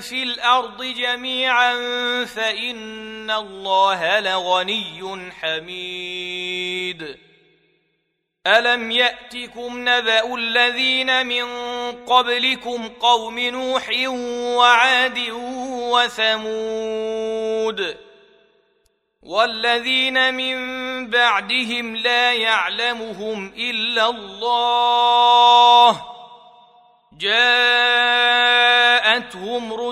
في الأرض جميعا فإن الله لغني حميد. ألم يأتكم نبأ الذين من قبلكم قوم نوح وعاد وثمود والذين من بعدهم لا يعلمهم إلا الله. جاءتهم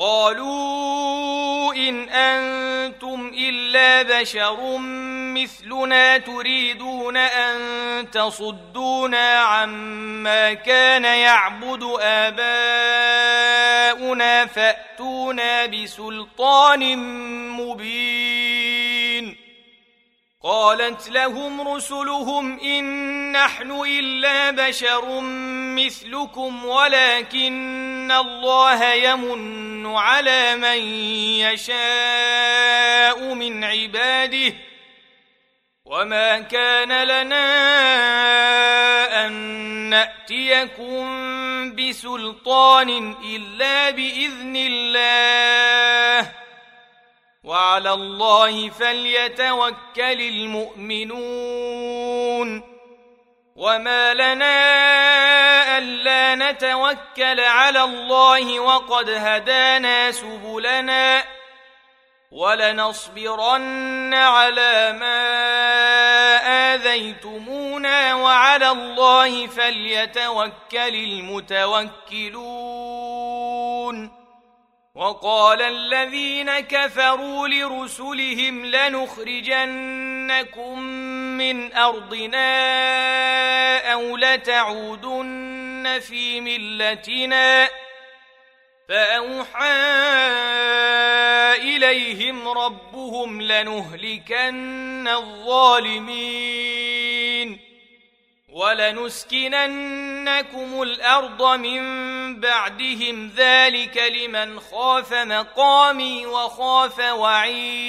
قالوا إن أنتم إلا بشر مثلنا تريدون أن تصدونا عما كان يعبد آباؤنا فأتونا بسلطان مبين. قالت لهم رسلهم إن نحن إلا بشر مثلكم ولكن الله يمن على من يشاء من عباده وما كان لنا أن نأتيكم بسلطان إلا بإذن الله. وعلى الله فليتوكل المؤمنون. وما لنا الا نتوكل على الله وقد هدانا سبلنا ولنصبرن على ما اذيتمونا وعلى الله فليتوكل المتوكلون وقال الذين كفروا لرسلهم لنخرجنكم من أرضنا أو لتعودن في ملتنا فأوحى إليهم ربهم لنهلكن الظالمين ولنسكننكم الأرض من بعدهم ذلك لمن خاف مقامي وخاف وعيد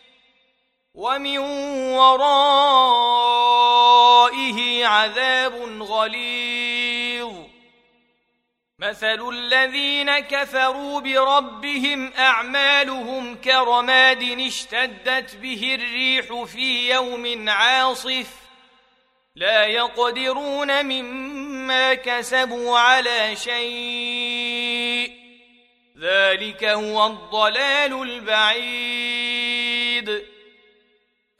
ومن ورائه عذاب غليظ. مثل الذين كفروا بربهم أعمالهم كرماد اشتدت به الريح في يوم عاصف. لا يقدرون مما كسبوا على شيء. ذلك هو الضلال البعيد.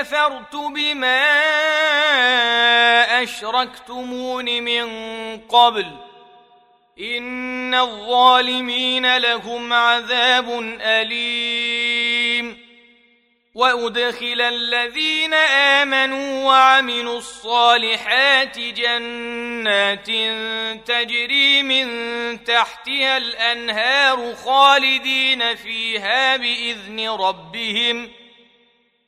كفرت بما أشركتمون من قبل. إن الظالمين لهم عذاب أليم. وأدخل الذين آمنوا وعملوا الصالحات جنات تجري من تحتها الأنهار خالدين فيها بإذن ربهم.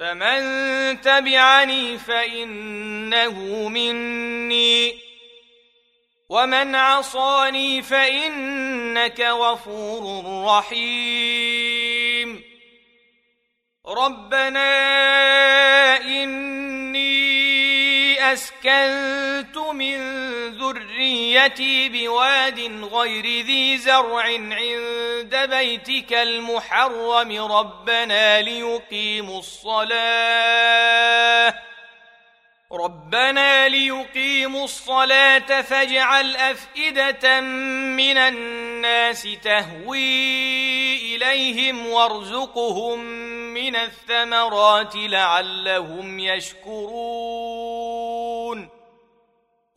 فمن تبعني فإنه مني. ومن عصاني فإنك غفور رحيم. ربنا إني أسكنت من ذريتي بواد غير ذي زرع عند بيتك المحرم ربنا ليقيموا الصلاة. ربنا ليقيموا الصلاة فاجعل أفئدة من الناس تهوي إليهم وارزقهم من الثمرات لعلهم يشكرون.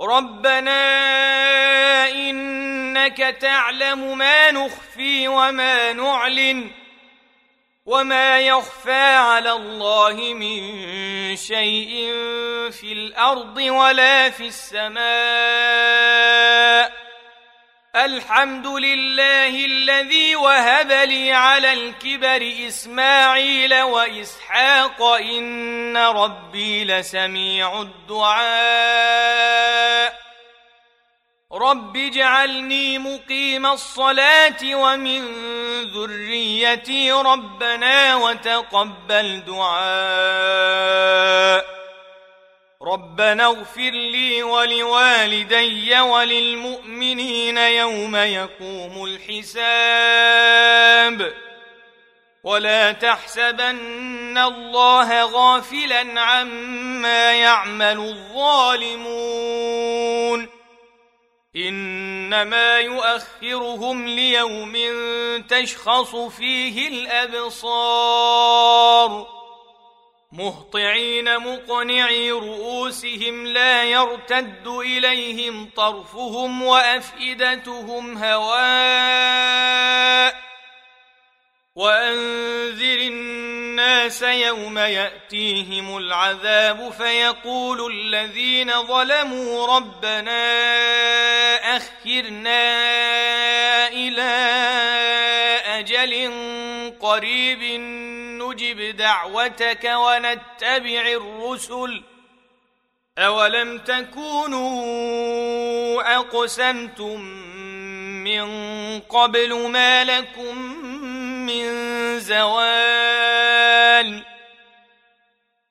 ربنا انك تعلم ما نخفي وما نعلن وما يخفى على الله من شيء في الأرض ولا في السماء الحمد لله الذي وهب لي على الكبر اسماعيل واسحاق ان ربي لسميع الدعاء رب اجعلني مقيم الصلاه ومن ذريتي ربنا وتقبل دعاء ربنا اغفر لي ولوالدي وللمؤمنين يوم يقوم الحساب ولا تحسبن الله غافلا عما يعمل الظالمون إنما يؤخرهم ليوم تشخص فيه الأبصار. مهطعين مقنعي رؤوسهم لا يرتد إليهم طرفهم وأفئدتهم هواء. وأنذر الناس يوم يأتيهم العذاب فيقول الذين ظلموا ربنا اخرنا إلى أجل قريب نجب دعوتك ونتبع الرسل. أولم تكونوا أقسمتم من قبل ما لكم من زوال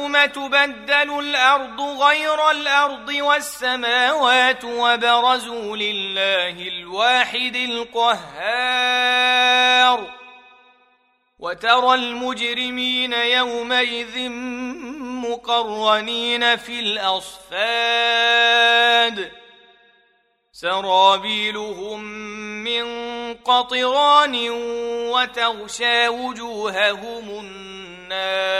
يوم تبدل الأرض غير الأرض والسماوات وبرزوا لله الواحد القهار. وترى المجرمين يومئذ مقرنين في الأصفاد. سرابيلهم من قطران وتغشى وجوههم النار.